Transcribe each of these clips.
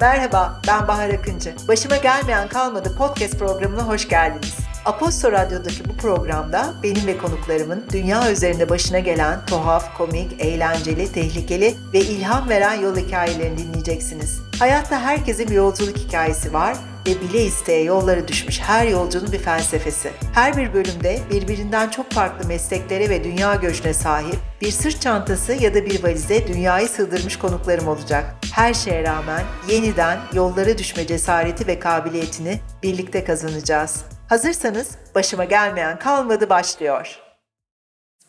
Merhaba, ben Bahar Akıncı. Başıma gelmeyen kalmadı podcast programına hoş geldiniz. Aposto Radyo'daki bu programda benim ve konuklarımın dünya üzerinde başına gelen tuhaf, komik, eğlenceli, tehlikeli ve ilham veren yol hikayelerini dinleyeceksiniz. Hayatta herkesin bir yolculuk hikayesi var ve bile isteye yollara düşmüş her yolcunun bir felsefesi. Her bir bölümde birbirinden çok farklı mesleklere ve dünya göçüne sahip bir sırt çantası ya da bir valize dünyayı sığdırmış konuklarım olacak. Her şeye rağmen yeniden yollara düşme cesareti ve kabiliyetini birlikte kazanacağız. Hazırsanız başıma gelmeyen kalmadı başlıyor.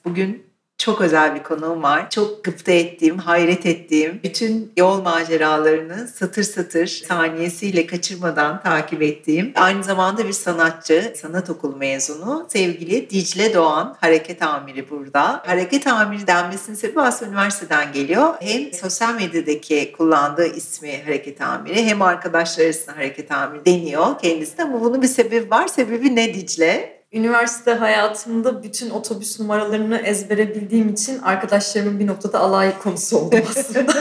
Bugün çok özel bir konuğum var. Çok gıpta ettiğim, hayret ettiğim, bütün yol maceralarını satır satır saniyesiyle kaçırmadan takip ettiğim, aynı zamanda bir sanatçı, sanat okulu mezunu sevgili Dicle Doğan, hareket amiri burada. Hareket amiri denmesinin sebebi aslında üniversiteden geliyor. Hem sosyal medyadaki kullandığı ismi hareket amiri hem arkadaşlar arasında hareket amiri deniyor kendisi ama bunun bir sebebi var. Sebebi ne Dicle? Üniversite hayatımda bütün otobüs numaralarını ezbere bildiğim için arkadaşlarımın bir noktada alay konusu oldum aslında.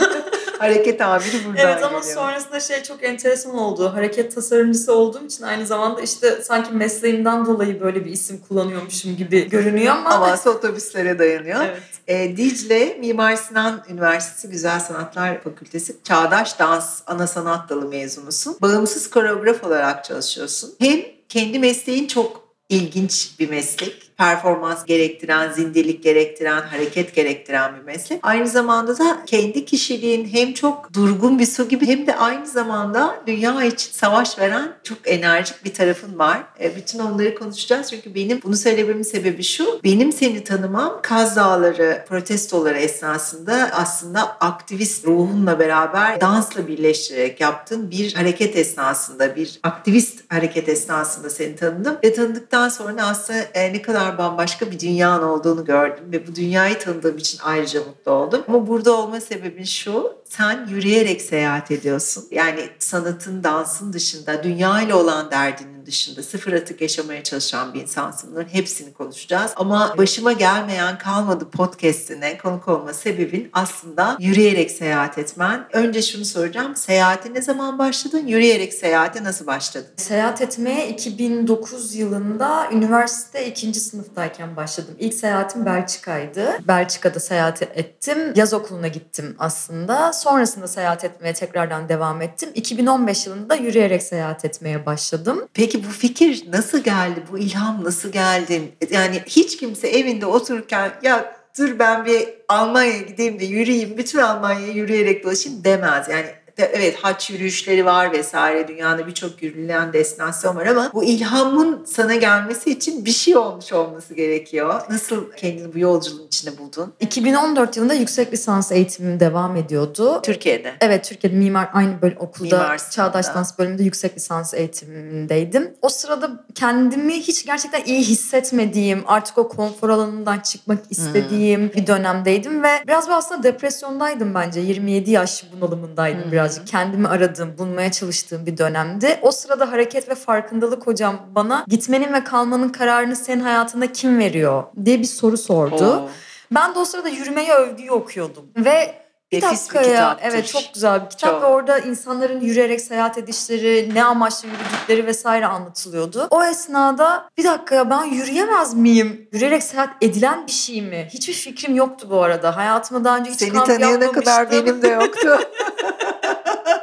hareket amiri buradan Evet ama geliyor. sonrasında şey çok enteresan oldu. Hareket tasarımcısı olduğum için aynı zamanda işte sanki mesleğimden dolayı böyle bir isim kullanıyormuşum gibi görünüyor ama... Havası otobüslere dayanıyor. evet. E, Dicle Mimar Sinan Üniversitesi Güzel Sanatlar Fakültesi Çağdaş Dans Ana Sanat Dalı mezunusun. Bağımsız koreograf olarak çalışıyorsun. Hem kendi mesleğin çok ilginç bir meslek. Performans gerektiren, zindelik gerektiren, hareket gerektiren bir meslek. Aynı zamanda da kendi kişiliğin hem çok durgun bir su gibi hem de aynı zamanda dünya için savaş veren çok enerjik bir tarafın var. E, bütün onları konuşacağız çünkü benim bunu söylememin sebebi şu. Benim seni tanımam Kaz Dağları protestoları esnasında aslında aktivist ruhunla beraber dansla birleştirerek yaptığın bir hareket esnasında, bir aktivist hareket esnasında seni tanıdım. Ve tanıdıktan sonra aslında e, ne kadar bambaşka bir dünyanın olduğunu gördüm ve bu dünyayı tanıdığım için ayrıca mutlu oldum. Ama burada olma sebebin şu, sen yürüyerek seyahat ediyorsun. Yani sanatın, dansın dışında, dünya ile olan derdinin dışında sıfır atık yaşamaya çalışan bir insansın. Bunların hepsini konuşacağız. Ama başıma gelmeyen kalmadı podcastine konuk olma sebebin aslında yürüyerek seyahat etmen. Önce şunu soracağım. Seyahate ne zaman başladın? Yürüyerek seyahate nasıl başladın? Seyahat etmeye 2009 yılında üniversite ikinci sınıftayken başladım. İlk seyahatim Belçika'ydı. Belçika'da seyahat ettim. Yaz okuluna gittim aslında. Sonrasında seyahat etmeye tekrardan devam ettim. 2015 yılında yürüyerek seyahat etmeye başladım. Peki bu fikir nasıl geldi? Bu ilham nasıl geldi? Yani hiç kimse evinde otururken ya dur ben bir Almanya'ya gideyim de yürüyeyim, bütün Almanya'ya yürüyerek dolaşayım demez. Yani evet haç yürüyüşleri var vesaire dünyada birçok yürüyen destinasyon var ama bu ilhamın sana gelmesi için bir şey olmuş olması gerekiyor. Nasıl kendini bu yolculuğun içinde buldun? 2014 yılında yüksek lisans eğitimim devam ediyordu. Türkiye'de. Evet Türkiye'de mimar aynı bölüm okulda Mimar. Çağdaş Dans bölümünde yüksek lisans eğitimindeydim. O sırada kendimi hiç gerçekten iyi hissetmediğim, artık o konfor alanından çıkmak istediğim bir dönemdeydim ve biraz bir aslında depresyondaydım bence. 27 yaş bunalımındaydım Hmm. Birazcık. Kendimi aradığım, bulmaya çalıştığım bir dönemdi. O sırada hareket ve farkındalık hocam bana gitmenin ve kalmanın kararını senin hayatında kim veriyor diye bir soru sordu. Oo. Ben de o sırada yürümeye övgüyü okuyordum ve bir Nefis bir dakika ya. kitaptır. Evet çok güzel bir kitap Çok. ve orada insanların yürüyerek seyahat edişleri, ne amaçla yürüdükleri vesaire anlatılıyordu. O esnada bir dakika ya ben yürüyemez miyim? Yürüyerek seyahat edilen bir şey mi? Hiçbir fikrim yoktu bu arada. Hayatımda daha önce hiç Seni kamp tanıyana kadar benim de yoktu.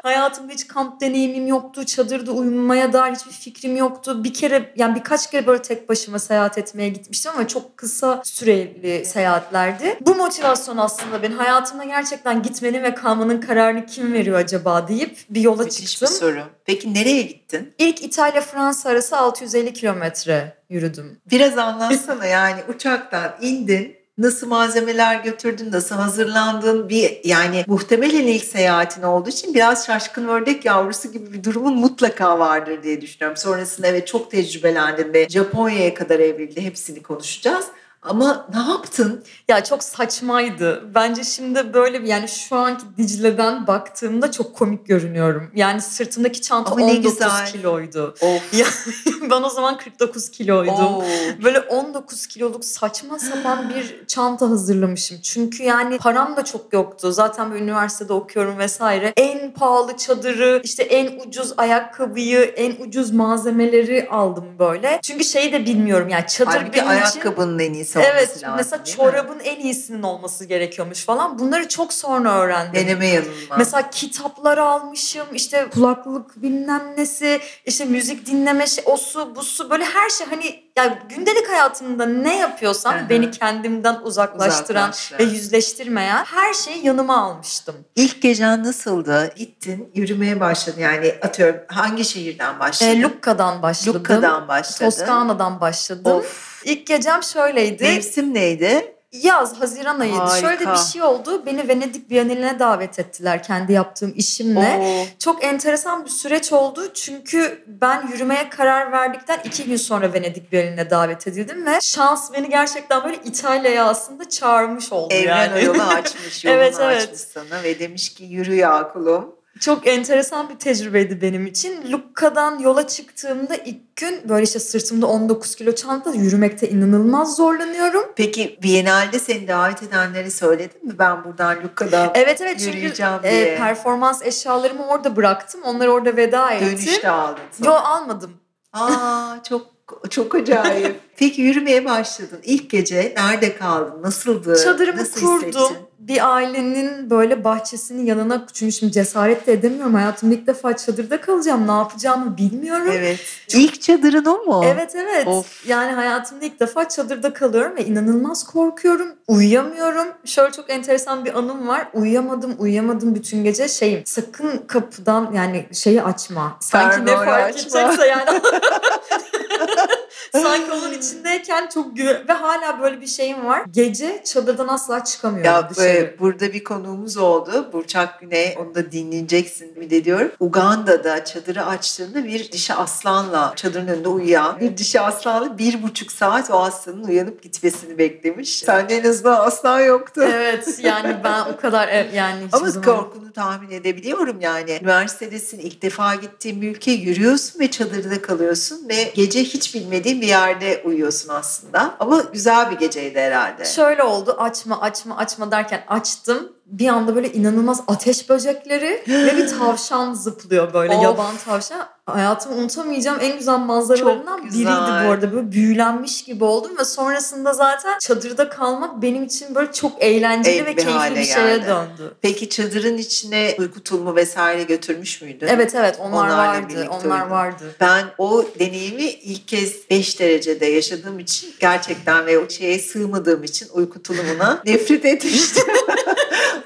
Hayatımda hiç kamp deneyimim yoktu. Çadırda uyumaya dair hiçbir fikrim yoktu. Bir kere yani birkaç kere böyle tek başıma seyahat etmeye gitmiştim ama çok kısa süreli seyahatlerdi. Bu motivasyon aslında benim hayatımda gerçekten gitmenin ve kalmanın kararını kim veriyor acaba deyip bir yola Müthiş bir çıktım. soru. Peki nereye gittin? İlk İtalya-Fransa arası 650 kilometre yürüdüm. Biraz anlatsana yani uçaktan indin, nasıl malzemeler götürdün, nasıl hazırlandın? Bir yani muhtemelen ilk seyahatin olduğu için biraz şaşkın ördek yavrusu gibi bir durumun mutlaka vardır diye düşünüyorum. Sonrasında evet çok tecrübelendin ve Japonya'ya kadar evrildi. Hepsini konuşacağız. Ama ne yaptın? Ya çok saçmaydı. Bence şimdi böyle yani şu anki Dicle'den baktığımda çok komik görünüyorum. Yani sırtımdaki çanta Ama ne 19 güzel. kiloydu. Of. Ya ben o zaman 49 kiloydum. Oo. Böyle 19 kiloluk saçma sapan bir çanta hazırlamışım. Çünkü yani param da çok yoktu. Zaten böyle üniversitede okuyorum vesaire. En pahalı çadırı, işte en ucuz ayakkabıyı, en ucuz malzemeleri aldım böyle. Çünkü şeyi de bilmiyorum yani çadır Halbuki benim için... ayakkabının en iyisi olması Evet lazım mesela değil mi? çorabın en iyisinin olması gerekiyormuş falan. Bunları çok sonra öğrendim. Deneme yanılma. Mesela kitaplar almışım, işte kulaklık bilmem nesi, işte müzik dinleme şey, o su, bu su böyle her şey hani yani gündelik hayatımda ne yapıyorsam Hı hı. beni kendimden uzaklaştıran Uzaklaştıran. ve yüzleştirmeyen her şeyi yanıma almıştım. İlk gecen nasıldı? Gittin, yürümeye başladın. Yani atıyorum hangi şehirden başladın? E, Lucca'dan başladım. Lucca'dan başladın. Toskana'dan başladım. Of. İlk gecem şöyleydi. Mevsim neydi? Yaz, Haziran ayıydı. Harika. Şöyle bir şey oldu. Beni Venedik Bienali'ne davet ettiler kendi yaptığım işimle. Oo. Çok enteresan bir süreç oldu. Çünkü ben yürümeye karar verdikten iki gün sonra Venedik Bienali'ne davet edildim ve şans beni gerçekten böyle İtalya'ya aslında çağırmış oldu Evren yani. o yolu açmış, yolunu Evet, evet. açmış sana ve demiş ki yürü ya kulum. Çok enteresan bir tecrübeydi benim için. Lucca'dan yola çıktığımda ilk gün böyle işte sırtımda 19 kilo çanta yürümekte inanılmaz zorlanıyorum. Peki Biennale'de seni davet edenleri söyledin mi? Ben buradan Lucca'dan Evet evet çünkü Yürüyeceğim e, diye. performans eşyalarımı orada bıraktım. Onları orada veda ettim. dönüşte aldın. Yo sonra. almadım. Aa çok çok acayip. Peki yürümeye başladın. İlk gece nerede kaldın? Nasıldı? Çadırımı Nasıl kurdum. hissettin? Bir ailenin böyle bahçesinin yanına çünkü şimdi cesaret de edemiyorum. Hayatımda ilk defa çadırda kalacağım. Ne yapacağımı bilmiyorum. Evet. İlk çadırın o mu? Evet evet. Of. Yani hayatımda ilk defa çadırda kalıyorum ve inanılmaz korkuyorum. Uyuyamıyorum. Şöyle çok enteresan bir anım var. Uyuyamadım, uyuyamadım bütün gece. Şeyim, sakın kapıdan yani şeyi açma. Sanki ne Fermuarı fark açma. edecekse yani. Sanki onun içindeyken çok güve ve hala böyle bir şeyim var. Gece çadırdan asla çıkamıyorum Ya dışarı. e, burada bir konuğumuz oldu. Burçak Güney. Onu da dinleyeceksin bir de diyorum. Uganda'da çadırı açtığında bir dişi aslanla çadırın önünde uyuyan bir dişi aslanla bir buçuk saat o aslanın uyanıp gitmesini beklemiş. Sende en azından aslan yoktu. Evet yani ben o kadar yani hiçbir Ama zaman... korkunu tahmin edebiliyorum yani. Üniversitedesin, ilk defa gittiğin ülke yürüyorsun ve çadırda kalıyorsun ve gece hiç bilmediğin bir yerde uyuyorsun aslında. Ama güzel bir geceydi herhalde. Şöyle oldu açma açma açma derken açtım. Bir anda böyle inanılmaz ateş böcekleri ve bir tavşan zıplıyor böyle Of. yaban tavşan. Hayatımı unutamayacağım en güzel manzaralarından Çok biriydi güzel. bu arada. Böyle büyülenmiş gibi oldum ve sonrasında zaten çadırda kalmak benim için böyle çok eğlenceli El ve keyifli bir şeye geldi. döndü. Peki çadırın içine uyku tulumu vesaire götürmüş müydün? Evet evet onlar Onlarla vardı. Onlar vardı. Ben o deneyimi ilk kez 5 derecede yaşadığım için gerçekten ve o şeye sığmadığım için uyku tulumuna nefret etmiştim.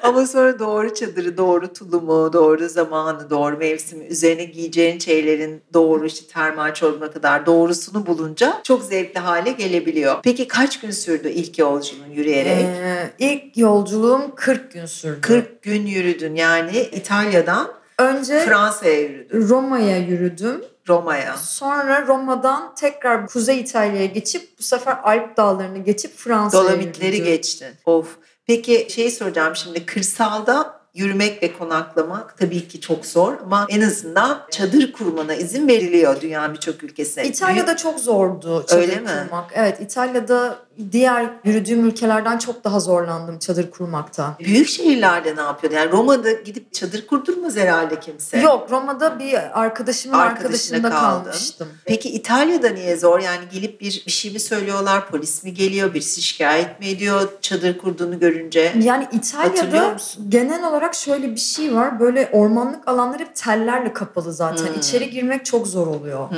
Ama sonra doğru çadırı, doğru tulumu, doğru zamanı, doğru mevsimi, üzerine giyeceğin şeylerin doğru işte termal çorabına kadar doğrusunu bulunca çok zevkli hale gelebiliyor. Peki kaç gün sürdü ilk yolculuğun yürüyerek? Ee, ilk yolculuğum 40 gün sürdü. 40 gün yürüdün yani İtalya'dan Önce Fransa'ya yürüdün, Roma'ya yürüdüm. Roma'ya. Sonra Roma'dan tekrar Kuzey İtalya'ya geçip bu sefer Alp dağlarını geçip Fransa'ya Dolomitleri yürüdüm. geçtin. Of. Peki şey soracağım şimdi kırsalda yürümek ve konaklamak tabii ki çok zor ama en azından çadır kurmana izin veriliyor dünyanın birçok ülkesine. İtalya'da çok zordu çadır Öyle mi? kurmak. Evet İtalya'da diğer yürüdüğüm ülkelerden çok daha zorlandım çadır kurmakta. Büyük, şehirlerde ne yapıyordu? Yani Roma'da gidip çadır kurdurmaz herhalde kimse. Yok Roma'da bir arkadaşımın Arkadaşına arkadaşında kaldın. kalmıştım. Peki İtalya'da niye zor? Yani gelip bir, bir şey mi söylüyorlar? Polis mi geliyor? Birisi şikayet mi ediyor çadır kurduğunu görünce? Yani İtalya'da genel olarak şöyle bir şey var. Böyle ormanlık alanlar hep tellerle kapalı zaten. Hmm. İçeri girmek çok zor oluyor. Hmm.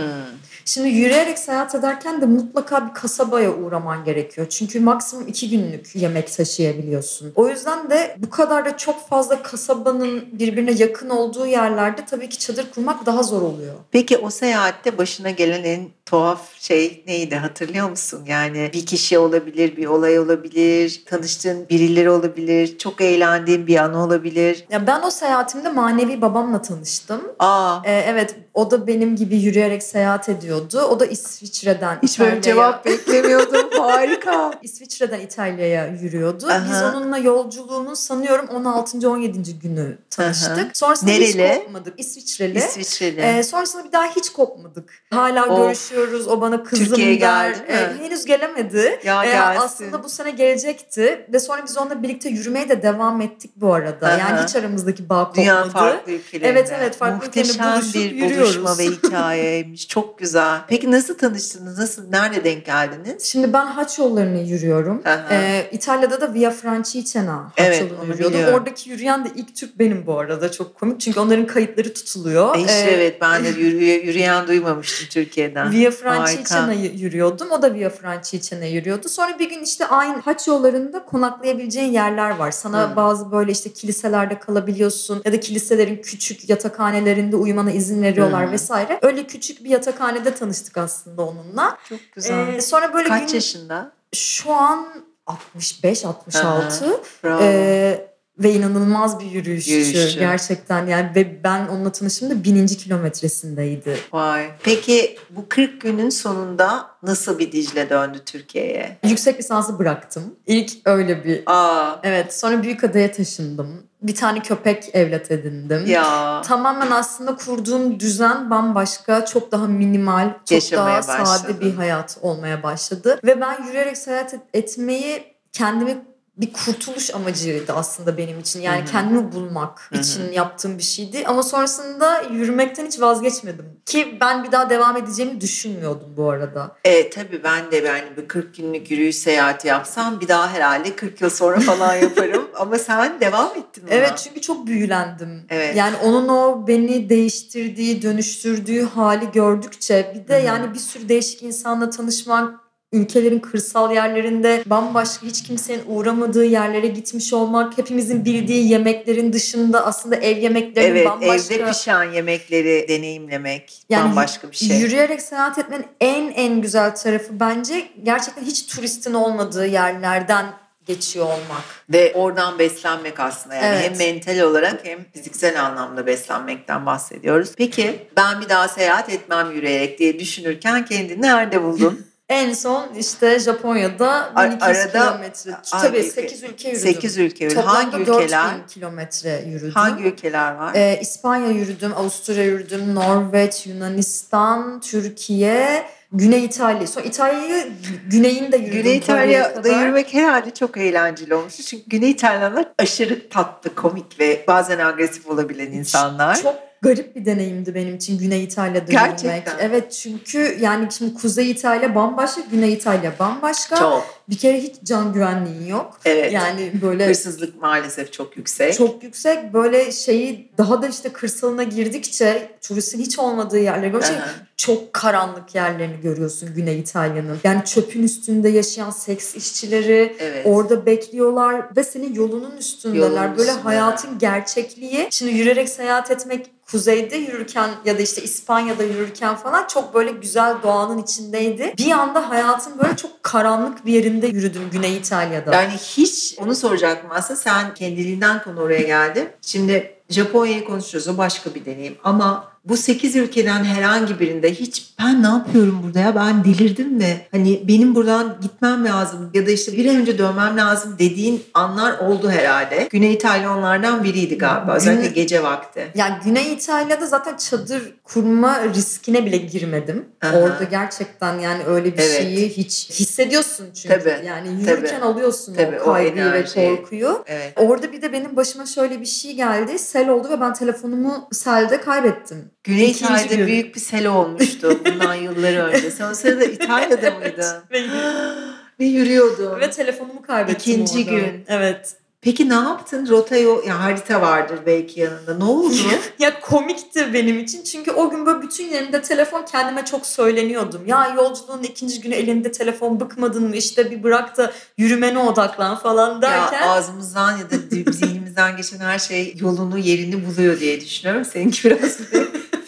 Şimdi yürüyerek seyahat ederken de mutlaka bir kasabaya uğraman gerekiyor. Çünkü maksimum iki günlük yemek taşıyabiliyorsun. O yüzden de bu kadar da çok fazla kasabanın birbirine yakın olduğu yerlerde tabii ki çadır kurmak daha zor oluyor. Peki o seyahatte başına gelen en tuhaf şey neydi hatırlıyor musun? Yani bir kişi olabilir, bir olay olabilir, tanıştığın birileri olabilir, çok eğlendiğin bir an olabilir. Ya ben o seyahatimde manevi babamla tanıştım. Aa, Ee, evet o da benim gibi yürüyerek seyahat ediyordu. O da İsviçre'den. hiç böyle cevap beklemiyordum. Harika. Harika. İsviçre'den İtalya'ya yürüyordu. Aha. Biz onunla yolculuğumun sanıyorum 16. 17. günü tanıştık. Aha. Sonrasında Nereli? hiç kopmadık. İsviçreli. İsviçreli. Ee, sonrasında bir daha hiç kopmadık. Hala Of. görüşüyoruz. O bana kızım Türkiye'ye der. geldi? Ee, henüz gelemedi. ya Ee, gelsin. aslında bu sene gelecekti ve sonra biz onunla birlikte yürümeye de devam ettik bu arada. Aha. Yani hiç aramızdaki bağ kopmadı. Dünyanın farklı ülkelerinde. Evet, evet, farklı Muhteşem buluşup bir yürüyoruz. buluşma ve hikayeymiş. Çok güzel. Peki nasıl tanıştınız? Nasıl, nerede denk geldiniz? Şimdi ben haç yollarını yürüyorum. Ee, İtalya'da da Via Francigena Evet, yolunu yürüyordum. biliyorum. Oradaki yürüyen de ilk Türk benim bu arada. Çok komik çünkü onların kayıtları tutuluyor. E işte Ee, evet ben de yürüye, yürüyen duymamıştım Türkiye'den. Via Harika. Francigena'yı yürüyordum. O da Via Francigena yürüyordu. Sonra bir gün işte aynı haç yollarında konaklayabileceğin yerler var. Sana Hı. bazı böyle işte kiliselerde kalabiliyorsun ya da kiliselerin küçük yatakhanelerinde uyumana izin veriyorlar Hı. vesaire. Öyle küçük bir yatakhanede tanıştık aslında onunla. Çok güzel. Ee, sonra böyle Kaç gün yaşında? Şu an 65 66 Bravo. ee, ve inanılmaz bir yürüyüşçü. Yürüyüşçü. gerçekten yani ve ben onunla tanıştığımda bininci kilometresindeydi. Vay. Peki bu 40 günün sonunda nasıl bir Dicle döndü Türkiye'ye? Yüksek lisansı bıraktım. İlk öyle bir Aa Evet sonra Büyükada'ya taşındım. Bir tane köpek evlat edindim. ya. Tamamen aslında kurduğum düzen bambaşka, çok daha minimal, çok Yaşamaya daha başladın. sade bir hayat olmaya başladı. Ve ben yürüyerek seyahat et- etmeyi kendimi bir kurtuluş amacıydı aslında benim için. Yani Hı hı. kendimi bulmak Hı hı. için yaptığım bir şeydi. Ama sonrasında yürümekten hiç vazgeçmedim. Ki ben bir daha devam edeceğimi düşünmüyordum bu arada. E tabii ben de yani bir 40 günlük yürüyüş seyahati yapsam bir daha herhalde 40 yıl sonra falan yaparım. Ama sen devam ettin ona. Evet çünkü çok büyülendim. Evet. Yani onun o beni değiştirdiği, dönüştürdüğü hali gördükçe bir de Hı hı. yani bir sürü değişik insanla tanışmak, ülkelerin kırsal yerlerinde bambaşka hiç kimsenin uğramadığı yerlere gitmiş olmak, hepimizin bildiği yemeklerin dışında aslında ev yemeklerinin Evet bambaşka evde pişen yemekleri deneyimlemek Yani bambaşka bir şey. Yürüyerek seyahat etmenin en en güzel tarafı bence gerçekten hiç turistin olmadığı yerlerden geçiyor olmak. Ve oradan beslenmek aslında yani Evet. hem mental olarak hem fiziksel anlamda beslenmekten bahsediyoruz. Peki ben bir daha seyahat etmem yürüyerek diye düşünürken kendini nerede buldun? En son işte Japonya'da Ar- 1200 arada kilometre. Tabii ülke? 8 ülke yürüdüm. 8 ülke yürüdün. Toplamda Hangi ülkeler? 4000 kilometre yürüdüm. Hangi ülkeler var? Ee, İspanya yürüdüm, Avusturya yürüdüm, Norveç, Yunanistan, Türkiye, Güney İtalya. Sonra İtalya'yı güneyini de yürüdüm. Güney İtalya'da yürümek herhalde çok eğlenceli olmuş. Çünkü Güney İtalyanlar aşırı tatlı, komik ve bazen agresif olabilen insanlar. Çok garip bir deneyimdi benim için Güney İtalya'da Gerçekten. yürümek. Evet çünkü yani şimdi Kuzey İtalya bambaşka, Güney İtalya bambaşka. Çok. Bir kere hiç can güvenliği yok. Evet. Yani böyle Hırsızlık maalesef çok yüksek. çok yüksek böyle şeyi daha da işte kırsalına girdikçe turistin hiç olmadığı yerlere gördükçe Aha. çok karanlık yerlerini görüyorsun Güney İtalya'nın. Yani çöpün üstünde yaşayan seks işçileri Evet. orada bekliyorlar ve senin yolunun üstündeler. Yolun Böyle üstünde. hayatın gerçekliği. Şimdi yürüyerek seyahat etmek kuzeyde yürürken ya da işte İspanya'da yürürken falan çok böyle güzel doğanın içindeydi. Bir anda hayatın böyle çok karanlık bir yerinde yürüdüm Güney İtalya'da. Yani hiç onu soracaktım aslında sen kendiliğinden konu oraya geldi. Şimdi Japonya'yı konuşuyoruz o başka bir deneyim ama bu 8 ülkeden herhangi birinde hiç ben ne yapıyorum burada ya ben delirdim mi? Hani benim buradan gitmem lazım ya da işte bir an önce dönmem lazım dediğin anlar oldu herhalde. Güney İtalya onlardan biriydi galiba özellikle Güney- gece vakti. Yani Güney İtalya'da zaten çadır kurma riskine bile girmedim. Aha. Orada gerçekten yani öyle bir Evet. şeyi hiç hissediyorsun çünkü. Tabii, Yani yürürken tabii. alıyorsun Tabii, o o kaygıyı ve enerjiyi. korkuyu. Evet. Orada bir de benim başıma şöyle bir şey geldi. Sel oldu ve ben telefonumu selde kaybettim. Güney İkinci İtalya'da gün. büyük bir sel olmuştu bundan yıllar önce. Sen o sırada İtalya'da mıydın? Ve, Ve yürüyordun. ve telefonumu kaybettim İkinci orada. gün. Evet. Peki ne yaptın? Rotayı, ya harita vardır belki yanında. Ne oldu? Ya komikti benim için çünkü o gün böyle bütün yerimde telefon kendime çok söyleniyordum. Ya yolculuğun ikinci günü elinde telefon bıkmadın mı işte bir bırak da yürümene odaklan falan derken. ya ağzımızdan ya da zihnimizden geçen her şey yolunu yerini buluyor diye düşünüyorum. Seninki biraz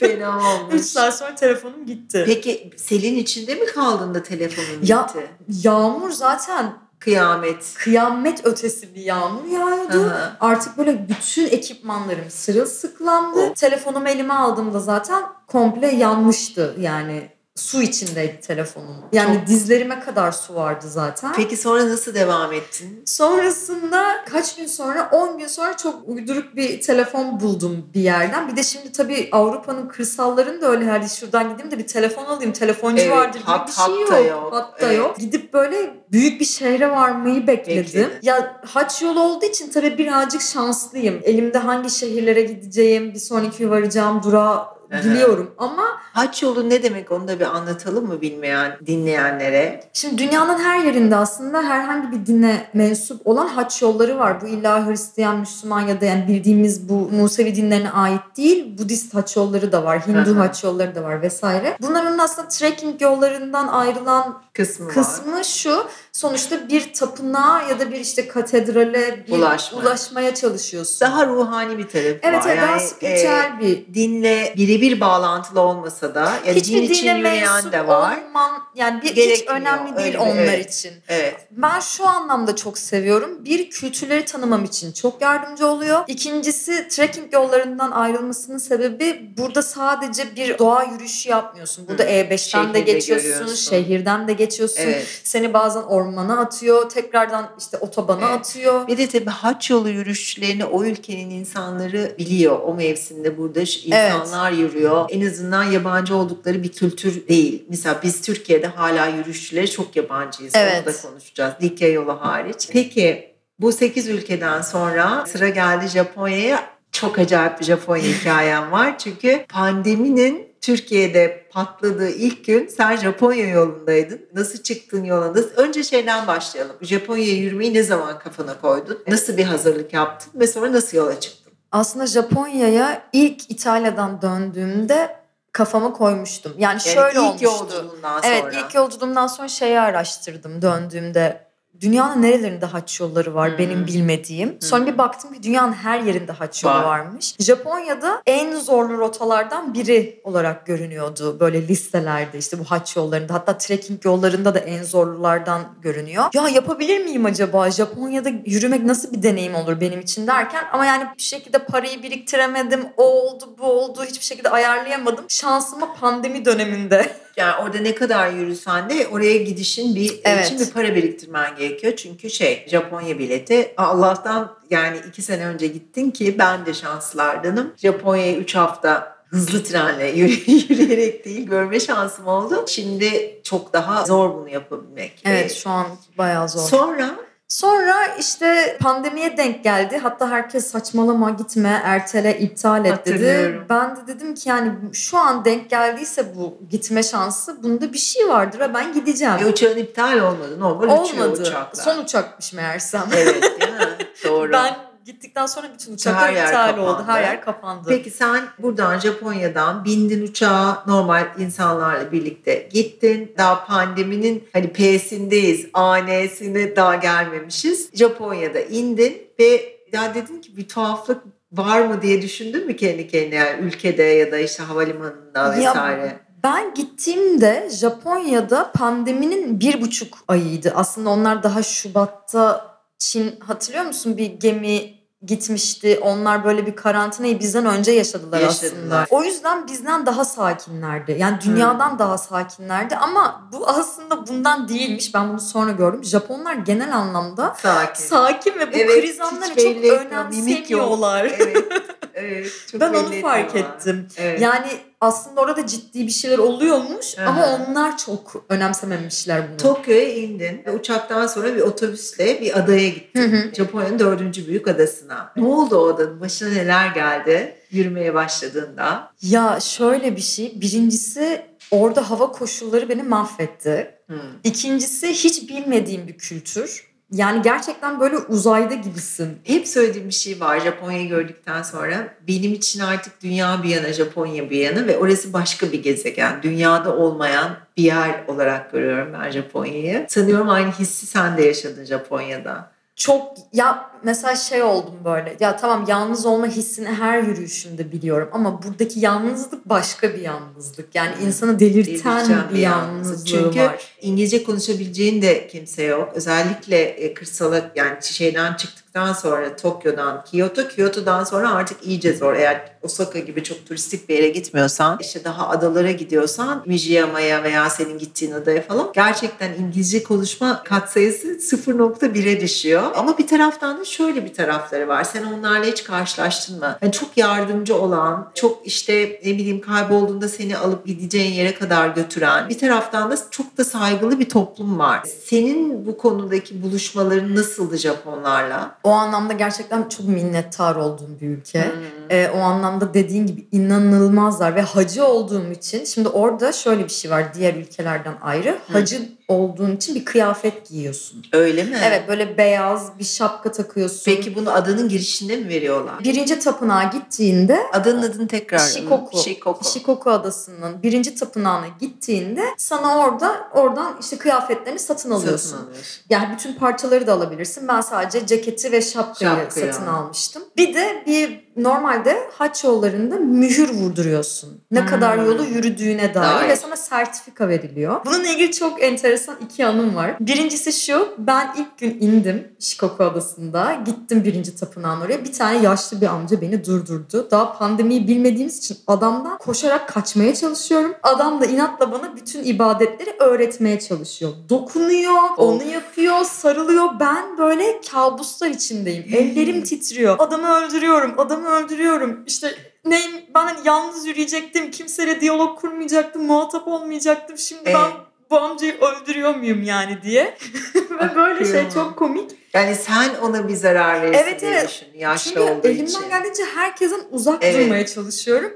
fena 3 olmuş. saat sonra telefonum gitti. Peki selin içinde mi kaldın da telefonun Ya- gitti? Yağmur zaten Kıyamet. kıyamet ötesi bir yağmur yağıyordu. Aha. Artık böyle bütün ekipmanlarım sırılsıklandı. Oh. Telefonumu elime aldığımda zaten komple yanmıştı yani. Su içindeydi telefonum. Yani Çok- dizlerime kadar su vardı zaten. Peki sonra nasıl devam ettin? Sonrasında kaç gün sonra 10 gün sonra çok uyduruk bir telefon buldum bir yerden. Bir de şimdi tabii Avrupa'nın kırsallarında öyle hadi şuradan gideyim de bir telefon alayım. Telefoncu Evet, vardır gibi hat- bir şey hatta yok. yok. Hatta Evet. yok. Gidip böyle büyük bir şehre varmayı bekledim. Bekledin. Ya haç yolu olduğu için tabii birazcık şanslıyım. Elimde hangi şehirlere gideceğim, bir sonraki varacağım durağı Aha. biliyorum ama Haç yolu ne demek onu da bir anlatalım mı bilmeyen dinleyenlere? Şimdi dünyanın her yerinde aslında herhangi bir dine mensup olan haç yolları var. Bu illa Hristiyan, Müslüman ya da yani bildiğimiz bu Musevi dinlerine ait değil. Budist haç yolları da var, Hindu haç yolları da var vesaire. Bunların aslında trekking yollarından ayrılan Kısmı, var. kısmı şu. Sonuçta bir tapınağa ya da bir işte katedrale bir Ulaşma. ulaşmaya çalışıyorsun. Daha ruhani bir tarafı evet, var. evet daha Yani, spiritüel bir e, dinle birebir bağlantılı olmasa da yani Hiçbir din için yürüyen de var. olman yani bir, hiç önemli değil Öyle bir- onlar evet. için. Evet. Ben şu anlamda çok seviyorum. Bir, kültürleri tanımam için çok yardımcı oluyor. İkincisi, trekking yollarından ayrılmasının sebebi burada sadece bir doğa yürüyüşü yapmıyorsun. Burada Hı. E5'ten de Şehirde geçiyorsun, görüyorsun. şehirden de geçiyorsun. Evet. Seni bazen ormana atıyor, tekrardan işte otobana Evet. atıyor. Bir de tabii haç yolu yürüyüşlerini o ülkenin insanları biliyor. O mevsimde burada insanlar yürüyor. En azından yabancı oldukları bir kültür değil. Mesela biz Türkiye'de hala yürüyüşçülere çok yabancıyız. Evet. Onu da konuşacağız. Likya yolu hariç. Peki bu 8 ülkeden sonra sıra geldi Japonya'ya. Çok acayip bir Japonya hikayem var. Çünkü pandeminin Türkiye'de patladığı ilk gün sen Japonya yolundaydın. Nasıl çıktın yola? Nasıl? Önce şeyden başlayalım. Japonya'ya yürümeyi ne zaman kafana koydun? Nasıl bir hazırlık yaptın? Ve sonra nasıl yola çıktın? Aslında Japonya'ya ilk İtalya'dan döndüğümde kafama koymuştum. Yani, Yani şöyle ilk olmuştu. yolculuğundan sonra. Evet ilk yolculuğumdan sonra şeyi araştırdım döndüğümde. Dünyanın nerelerinde haç yolları var Hmm. benim bilmediğim. Sonra bir baktım ki dünyanın her yerinde haç yolu Var. varmış. Japonya'da en zorlu rotalardan biri olarak görünüyordu böyle listelerde işte bu haç yollarında. Hatta trekking yollarında da en zorlulardan görünüyor. Ya yapabilir miyim acaba? Japonya'da yürümek nasıl bir deneyim olur benim için derken ama yani bir şekilde parayı biriktiremedim. O oldu bu oldu hiçbir şekilde ayarlayamadım. Şansıma pandemi döneminde Yani orada ne kadar yürüsen de oraya gidişin bir Evet. için bir para biriktirmen gerekiyor. Çünkü şey Japonya bileti Allah'tan yani iki sene önce gittin ki ben de şanslardanım. Japonya'ya 3 hafta hızlı trenle yürü- yürüyerek değil görme şansım oldu. Şimdi çok daha zor bunu yapabilmek. Evet Ee, şu an bayağı zor. Sonra Sonra işte pandemiye denk geldi. Hatta herkes saçmalama gitme, ertele, iptal et dedi. Ben de dedim ki yani şu an denk geldiyse bu gitme şansı bunda bir şey vardır ve ben gideceğim. e, uçağın iptal olmadı. Normal uçuyor Olmadı. uçaklar. Son uçakmış meğersem. Evet değil mi? Doğru. ben gittikten sonra bütün uçaklar Her iptal oldu. kapandı. Her yer kapandı. Peki sen buradan Japonya'dan bindin uçağa normal insanlarla birlikte gittin. Daha pandeminin hani P'sindeyiz, A'nesine daha gelmemişiz. Japonya'da indin ve ya dedin ki bir tuhaflık var mı diye düşündün mü kendi kendine yani ülkede ya da işte havalimanında Ya, vesaire? Ben gittiğimde Japonya'da pandeminin bir buçuk ayıydı. Aslında onlar daha Şubat'ta Çin hatırlıyor musun bir gemi gitmişti. Onlar böyle bir karantinayı bizden önce yaşadılar, Yaşadılar. aslında. O yüzden bizden daha sakinlerdi. Yani dünyadan daha sakinlerdi ama bu aslında bundan değilmiş. Ben bunu sonra gördüm. Japonlar genel anlamda Sakin. sakin ve bu Evet, kriz hiç anlarını çok önemsemiyorlar. evet, evet. Çok Ben onu fark etmiyorlar. ettim. Evet. Yani aslında orada ciddi bir şeyler oluyormuş Aha. ama onlar çok önemsememişler bunu. Tokyo'ya indin ve uçaktan sonra bir otobüsle bir adaya gittin. Japonya'nın dördüncü büyük adasına. Ne oldu o adanın? Başına neler geldi yürümeye başladığında? Ya şöyle bir şey. Birincisi orada hava koşulları beni mahvetti. Hmm. İkincisi hiç bilmediğim bir kültür. Yani gerçekten böyle uzayda gibisin. Hep söylediğim bir şey var Japonya'yı gördükten sonra. Benim için artık dünya bir yana, Japonya bir yana ve orası başka bir gezegen. Dünyada olmayan bir yer olarak görüyorum ben Japonya'yı. Sanıyorum aynı hissi sen de yaşadın Japonya'da. Çok ya mesela şey oldum böyle. Ya tamam yalnız olma hissini her yürüyüşümde biliyorum ama buradaki yalnızlık başka bir yalnızlık. Yani insanı delirten, Delirten bir yalnızlığı Çünkü var. İngilizce konuşabileceğin de kimse yok. Özellikle e, kırsala yani şeyden çıktıktan çıktıktan sonra Tokyo'dan Kyoto, Kyoto'dan sonra artık iyice zor. Eğer Osaka gibi çok turistik bir yere gitmiyorsan, işte daha adalara gidiyorsan, Mijiyama'ya veya senin gittiğin adaya falan gerçekten İngilizce konuşma katsayısı 0.1'e düşüyor. Ama bir taraftan da şöyle bir tarafları var. Sen onlarla hiç karşılaştın mı? Yani çok yardımcı olan, çok işte ne bileyim kaybolduğunda seni alıp gideceğin yere kadar götüren, bir taraftan da çok da saygılı bir toplum var. Senin bu konudaki buluşmaların nasıldı Japonlarla? O anlamda gerçekten çok minnettar olduğum bir ülke. Hmm. Ee, o anlamda dediğin gibi inanılmazlar ve hacı olduğum için şimdi orada şöyle bir şey var diğer ülkelerden ayrı. Hacı olduğun için bir kıyafet giyiyorsun. Öyle mi? Evet böyle beyaz bir şapka takıyorsun. Peki bunu adanın girişinde mi veriyorlar? Birinci tapınağa gittiğinde adanın adını tekrar Shikoku. Shikoku. Shikoku adasının birinci tapınağına gittiğinde sana orada oradan işte kıyafetlerini satın alıyorsun. Satın alıyorsun. Yani bütün parçaları da alabilirsin. Ben sadece ceketi ve şapkayı Şapkayı satın al. almıştım. Bir de bir normalde haç yollarında mühür vurduruyorsun. Ne Hmm. kadar yolu yürüdüğüne dair Dair. ve sana sertifika veriliyor. Bununla ilgili çok enteresan iki anım var. Birincisi şu, ben ilk gün indim Shikoku Adası'nda. Gittim birinci tapınağın oraya. Bir tane yaşlı bir amca beni durdurdu. Daha pandemiyi bilmediğimiz için adamdan koşarak kaçmaya çalışıyorum. Adam da inatla bana bütün ibadetleri öğretmeye çalışıyor. Dokunuyor, onu yapıyor, sarılıyor. Ben böyle kabuslar içindeyim. Ellerim titriyor. Adamı öldürüyorum, adamı öldürüyorum. İşte neyim ben hani yalnız yürüyecektim. Kimseyle diyalog kurmayacaktım, muhatap olmayacaktım. Şimdi Ee? ben bu amcayı öldürüyor muyum yani diye. Ve böyle şey çok komik. Yani sen ona bir zarar verirsin Evet, diye evet. düşün. Yaşlı Çünkü olduğu elimden için. geldiğince herkesten uzak Evet. durmaya çalışıyorum.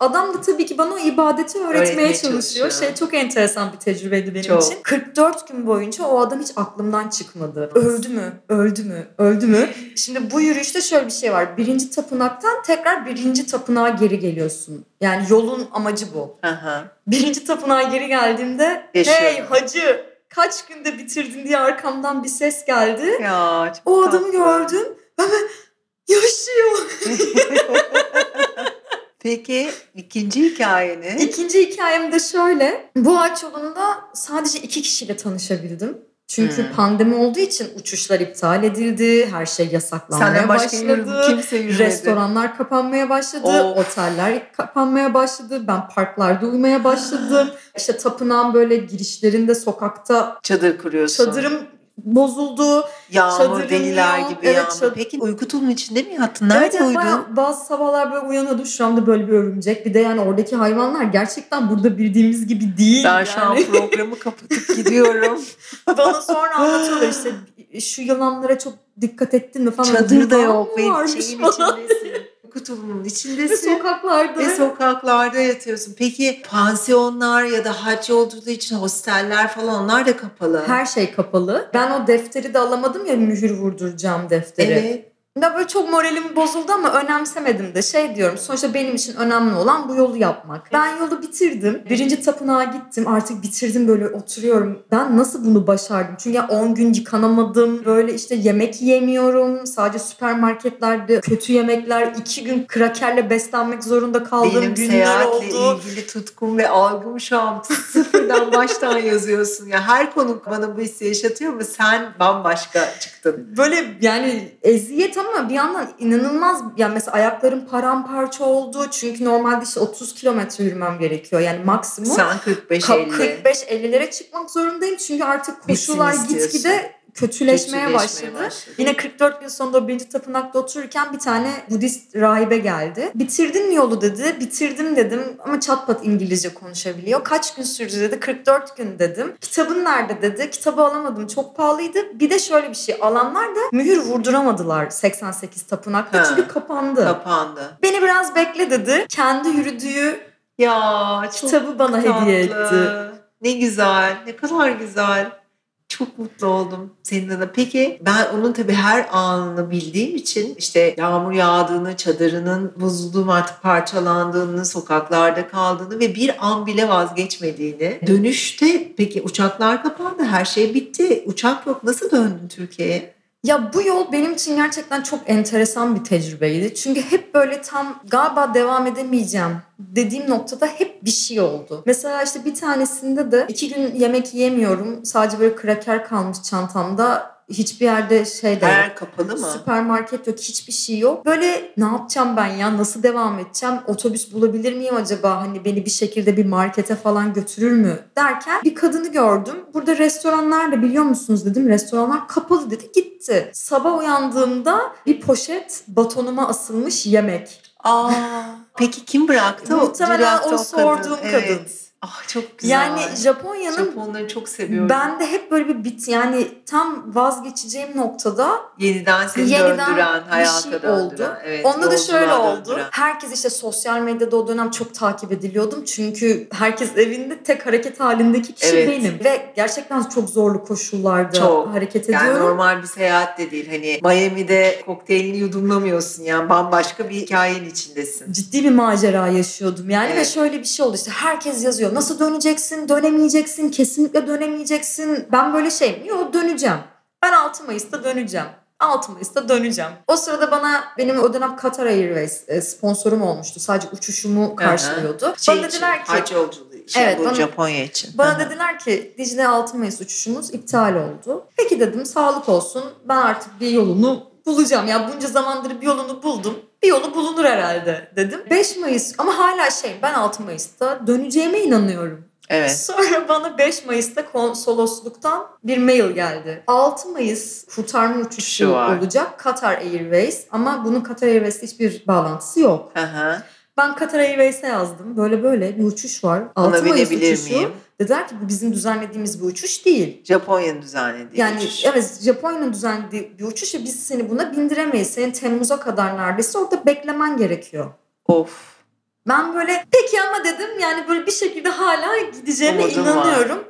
Adam da tabii ki bana o ibadeti öğretmeye, Öğretmeye çalışıyor. çalışıyor. Şey çok enteresan bir tecrübeydi benim Çok. için. 44 gün boyunca o adam hiç aklımdan çıkmadı. Öldü mü? Öldü mü? Öldü mü? Şimdi bu yürüyüşte şöyle bir şey var. Birinci tapınaktan tekrar birinci tapınağa geri geliyorsun. Yani yolun amacı bu. Aha. Birinci tapınağa geri geldiğimde Yaşıyorum. hey hacı kaç günde bitirdin diye arkamdan bir ses geldi. Ya O adamı tatlı. gördüm. Hemen yaşıyor. Peki ikinci hikayeni? İkinci hikayem de şöyle. Bu ağaç yolunda sadece iki kişiyle tanışabildim. Çünkü Hmm. pandemi olduğu için uçuşlar iptal edildi. Her şey yasaklanmaya Senden başka başladı. kimse yürümedi. Restoranlar kapanmaya başladı. Of. Oteller kapanmaya başladı. Ben parklarda uyumaya başladım. işte tapınağın böyle girişlerinde sokakta Çadır kuruyorsun. çadırım bozuldu. Yağmur deliler gibi Evet, yağmur. çad- Peki uyku tulumun içinde mi yattın? Nerede evet, uyudun? bayağı bazı sabahlar böyle uyanıyordum. Şuramda böyle bir örümcek. Bir de yani oradaki hayvanlar gerçekten burada bildiğimiz gibi değil. Ben yani. şu an programı kapatıp gidiyorum. Bana sonra anlatıyorlar işte şu yılanlara çok dikkat ettin mi falan. Çadır da yok mı ve varmış falan. içindesin. Ve sokaklarda. Ve sokaklarda yatıyorsun. Peki pansiyonlar ya da hac olduğu için hosteller falan onlar da kapalı. Her şey kapalı. Ben o defteri de alamadım ya mühür vurduracağım defteri. Evet. Ya böyle çok moralim bozuldu ama önemsemedim de şey diyorum sonuçta benim için önemli olan bu yolu yapmak. Ben yolu bitirdim. Birinci tapınağa gittim artık bitirdim böyle oturuyorum. Ben nasıl bunu başardım? Çünkü ya 10 gün yıkanamadım. Böyle işte yemek yemiyorum. Sadece süpermarketlerde kötü yemekler. 2 gün krakerle beslenmek zorunda kaldığım Benim günler seyahatle oldu. ilgili tutkum ve algım şu an sıfırdan baştan yazıyorsun. Ya her konu bana bu hissi yaşatıyor ama sen bambaşka çıktın. Böyle yani eziyet ama bir yandan inanılmaz yani mesela ayaklarım paramparça oldu. Çünkü normalde işte 30 kilometre yürümem gerekiyor. Yani maksimum Sen 45-50. 45-50'lere çıkmak zorundayım. Çünkü artık istiyorsun. gitgide kötüleşmeye, Kötüleşmeye başladı. başladı. Yine 44 gün sonunda birinci tapınakta otururken bir tane Budist rahibe geldi. Bitirdin mi yolu dedi. Bitirdim dedim ama çat pat İngilizce konuşabiliyor. Kaç gün sürdü dedi. 44 gün dedim. Kitabın nerede dedi. Kitabı alamadım çok pahalıydı. Bir de şöyle bir şey alanlar da mühür vurduramadılar 88 tapınakta Ha. çünkü kapandı. Kapandı. Beni biraz bekle dedi. Kendi yürüdüğü Ya kitabı bana hediye tatlı. etti. Ne güzel. Ne kadar güzel. Çok mutlu oldum senin adına. Peki ben onun tabii her anını bildiğim için işte yağmur yağdığını, çadırının bozulduğunu artık parçalandığını, sokaklarda kaldığını ve bir an bile vazgeçmediğini. Dönüşte peki uçaklar kapandı, her şey bitti. Uçak yok. Nasıl döndün Türkiye'ye? Ya bu yol benim için gerçekten çok enteresan bir tecrübeydi. Çünkü hep böyle tam galiba devam edemeyeceğim dediğim noktada hep bir şey oldu. Mesela işte bir tanesinde de iki gün yemek yiyemiyorum. Sadece böyle kraker kalmış çantamda. Hiçbir yerde şey de Her yok. kapalı mı? Süpermarket yok, hiçbir şey yok. Böyle ne yapacağım ben ya? Nasıl devam edeceğim? Otobüs bulabilir miyim acaba? Hani beni bir şekilde bir markete falan götürür mü? Derken bir kadını gördüm. Burada restoranlar da biliyor musunuz dedim. Restoranlar kapalı dedi. Gitti. Sabah uyandığımda bir poşet batonuma asılmış yemek. Aa, peki kim bıraktı? Muhtemelen o kadın. sorduğum kadın. Evet. Ah çok güzel. Yani Japonya'nın Japonları çok seviyorum. ben de hep böyle bir bit yani tam vazgeçeceğim noktada yeniden seni Yeniden döndüren, hayata şey döndüren. oldu. Evet, Onda da şöyle oldu. döndüren. Herkes işte sosyal medyada o dönem çok takip ediliyordum. Çünkü herkes evinde tek hareket halindeki kişi Evet. benim. Ve gerçekten çok zorlu koşullarda Çok. hareket Yani ediyorum. normal bir seyahat de değil. Hani Miami'de kokteylini yudumlamıyorsun yani bambaşka bir hikayenin içindesin. Ciddi bir macera yaşıyordum yani ve Evet. şöyle bir şey oldu işte herkes yazıyor nasıl döneceksin dönemeyeceksin kesinlikle dönemeyeceksin ben böyle şeyim yok döneceğim ben 6 Mayıs'ta döneceğim 6 Mayıs'ta döneceğim. O sırada bana benim o dönem Qatar Airways e, sponsorum olmuştu. Sadece uçuşumu karşılıyordu. Şey bana için, dediler ki hac yolculuğu için Evet, bu bana- Japonya için. Bana dediler ki Dicle 6 Mayıs uçuşumuz iptal oldu. Peki dedim sağlık olsun ben artık bir yolunu bulacağım. Ya bunca zamandır bir yolunu buldum. Bir yolu bulunur herhalde dedim. 5 Mayıs ama hala şey ben 6 Mayıs'ta döneceğime inanıyorum. Evet. Sonra bana 5 Mayıs'ta konsolosluktan bir mail geldi. 6 Mayıs kurtarma uçuşu olacak Qatar Airways ama bunun Qatar Airways'le hiçbir bağlantısı yok. Hı hı. Ben Qatar Airways'e yazdım. Böyle böyle bir uçuş var. 6 Ona Mayıs uçuşu. miyim? Dediler ki bu bizim düzenlediğimiz bir uçuş değil. Japonya'nın düzenlediği Yani uçuş. evet Japonya'nın düzenlediği bir uçuş ve biz seni buna bindiremeyiz. Senin Temmuz'a kadar neredeyse orada beklemen gerekiyor. Of. Ben böyle peki ama dedim yani böyle bir şekilde hala gideceğime Umudum inanıyorum.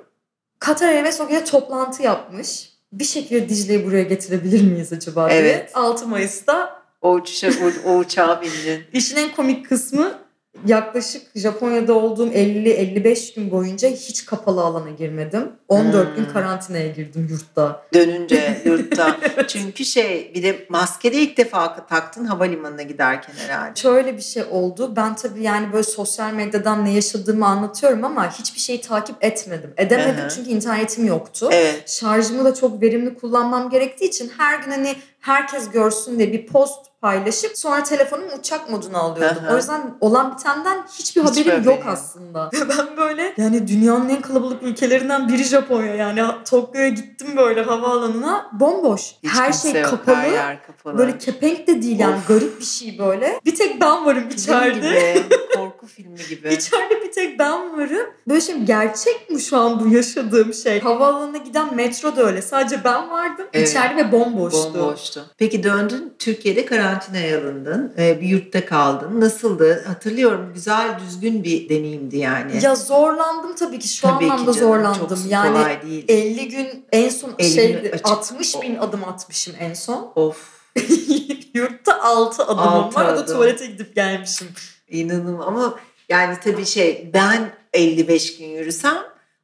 Qatar Airways o gece toplantı yapmış. Bir şekilde Dicle'yi buraya getirebilir miyiz acaba diye. Evet. 6 Mayıs'ta O uçuşa, o, o uçağa bindin. İşin en komik kısmı yaklaşık Japonya'da olduğum 50-55 gün boyunca hiç kapalı alana girmedim. 14 Hmm. gün karantinaya girdim yurtta. Dönünce yurtta. Çünkü şey bir de maskede ilk defa taktın havalimanına giderken herhalde. Şöyle bir şey oldu. Ben tabii yani böyle sosyal medyadan ne yaşadığımı anlatıyorum ama hiçbir şeyi takip etmedim. Edemedim Hı hı. çünkü internetim yoktu. Evet. Şarjımı da çok verimli kullanmam gerektiği için her gün hani herkes görsün diye bir post paylaşıp sonra telefonumu uçak moduna alıyordum. Hı. O yüzden olan bitenden hiçbir Hiçbir haberim yok yok. aslında. ben böyle yani dünyanın en kalabalık ülkelerinden biri Japonya yani Tokyo'ya gittim böyle havaalanına bomboş. Hiç her şey yok, kapalı. Her yer kapalı. Böyle kepenk de değil yani Of. garip bir şey böyle. Bir tek ben varım içeride. gibi, korku filmi gibi. İçeride bir tek ben varım. Böyle şey gerçek mi şu an bu yaşadığım şey? Havaalanına giden metro da öyle. Sadece ben vardım. Evet. İçeride ve bomboştu. Bomboştu. Peki döndün Türkiye'de karantinaya alındın. Ee, bir yurtta kaldın. Nasıldı? Hatırlıyorum güzel düzgün bir deneyimdi yani. Ya zorlandım tabii ki. Şu Tabii ki anlamda canım, zorlandım. Çok yani kolay değil. 50 gün en son 50 şeydi gün açık. 60 bin adım atmışım en son. Of Yurtta 6 adımım var. O da adım. tuvalete gidip gelmişim. İnanın ama yani tabii şey ben 55 gün yürüsem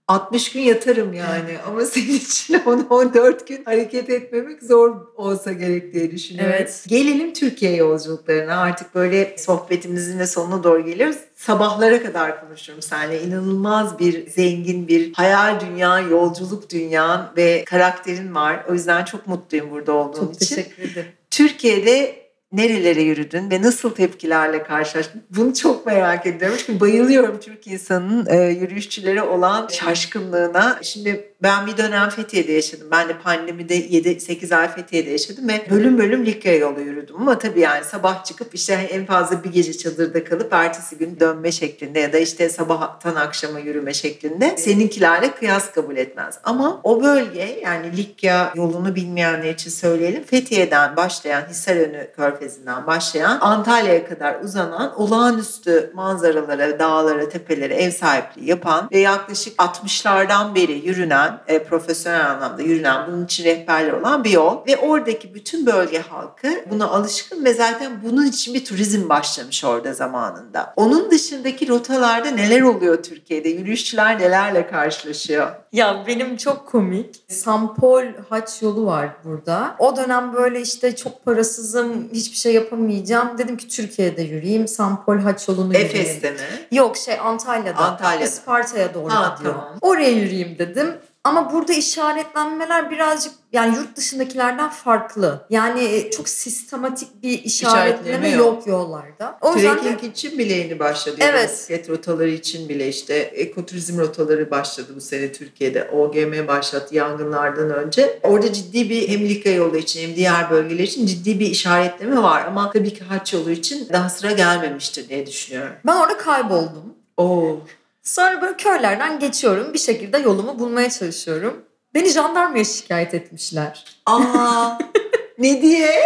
60 gün yatarım yani ama senin için 10-14 gün hareket etmemek zor olsa gerek diye düşünüyorum. Evet. Gelelim Türkiye yolculuklarına artık böyle sohbetimizin de sonuna doğru geliyoruz. Sabahlara kadar konuşurum seninle. İnanılmaz bir zengin bir hayal dünya, yolculuk dünyan ve karakterin var. O yüzden çok mutluyum burada olduğun Çok için. teşekkür ederim. Türkiye'de nerelere yürüdün ve nasıl tepkilerle karşılaştın? Bunu çok merak ediyorum. Çünkü bayılıyorum Türk insanının e, yürüyüşçülere olan şaşkınlığına. Şimdi ben bir dönem Fethiye'de yaşadım. Ben de pandemide 7-8 ay Fethiye'de yaşadım ve bölüm bölüm Likya yolu yürüdüm. Ama tabii yani sabah çıkıp işte en fazla bir gece çadırda kalıp ertesi gün dönme şeklinde ya da işte sabahtan akşama yürüme şeklinde seninkilerle kıyas kabul etmez. Ama o bölge yani Likya yolunu bilmeyenler için söyleyelim. Fethiye'den başlayan Hisarönü Körfezi'nden başlayan Antalya'ya kadar uzanan olağanüstü manzaralara, dağlara, tepelere ev sahipliği yapan ve yaklaşık 60'lardan beri yürünen, e, profesyonel anlamda yürünen, bunun için rehberler olan bir yol. Ve oradaki bütün bölge halkı buna alışkın ve zaten bunun için bir turizm başlamış orada zamanında. Onun dışındaki rotalarda neler oluyor Türkiye'de? Yürüyüşçüler nelerle karşılaşıyor? Ya benim çok komik. Sampol haç yolu var burada. O dönem böyle işte çok parasızım, hiçbir şey yapamayacağım. Dedim ki Türkiye'de yürüyeyim. Sampol haç yolunu yürüyeyim. Efes'te mi? Yok şey Antalya'da. Antalya'da. Isparta'ya doğru Ha, gidiyor. tamam. Oraya yürüyeyim dedim. Ama burada işaretlenmeler birazcık yani yurt dışındakilerden farklı. Yani e, çok sistematik bir işaretleme yok. yok. yollarda. O yüzden de Trekking için bile yeni başladı. Evet. Bisiklet rotaları için bile işte ekoturizm rotaları başladı bu sene Türkiye'de. OGM başlattı yangınlardan önce. Orada ciddi bir hem Likya yolu için hem diğer bölgeler için ciddi bir işaretleme var. Ama tabii ki haç yolu için daha sıra gelmemiştir diye düşünüyorum. ben orada kayboldum. Oo. Sonra böyle köylerden geçiyorum. Bir şekilde yolumu bulmaya çalışıyorum. Beni jandarmaya şikayet etmişler. Aa. ne diye?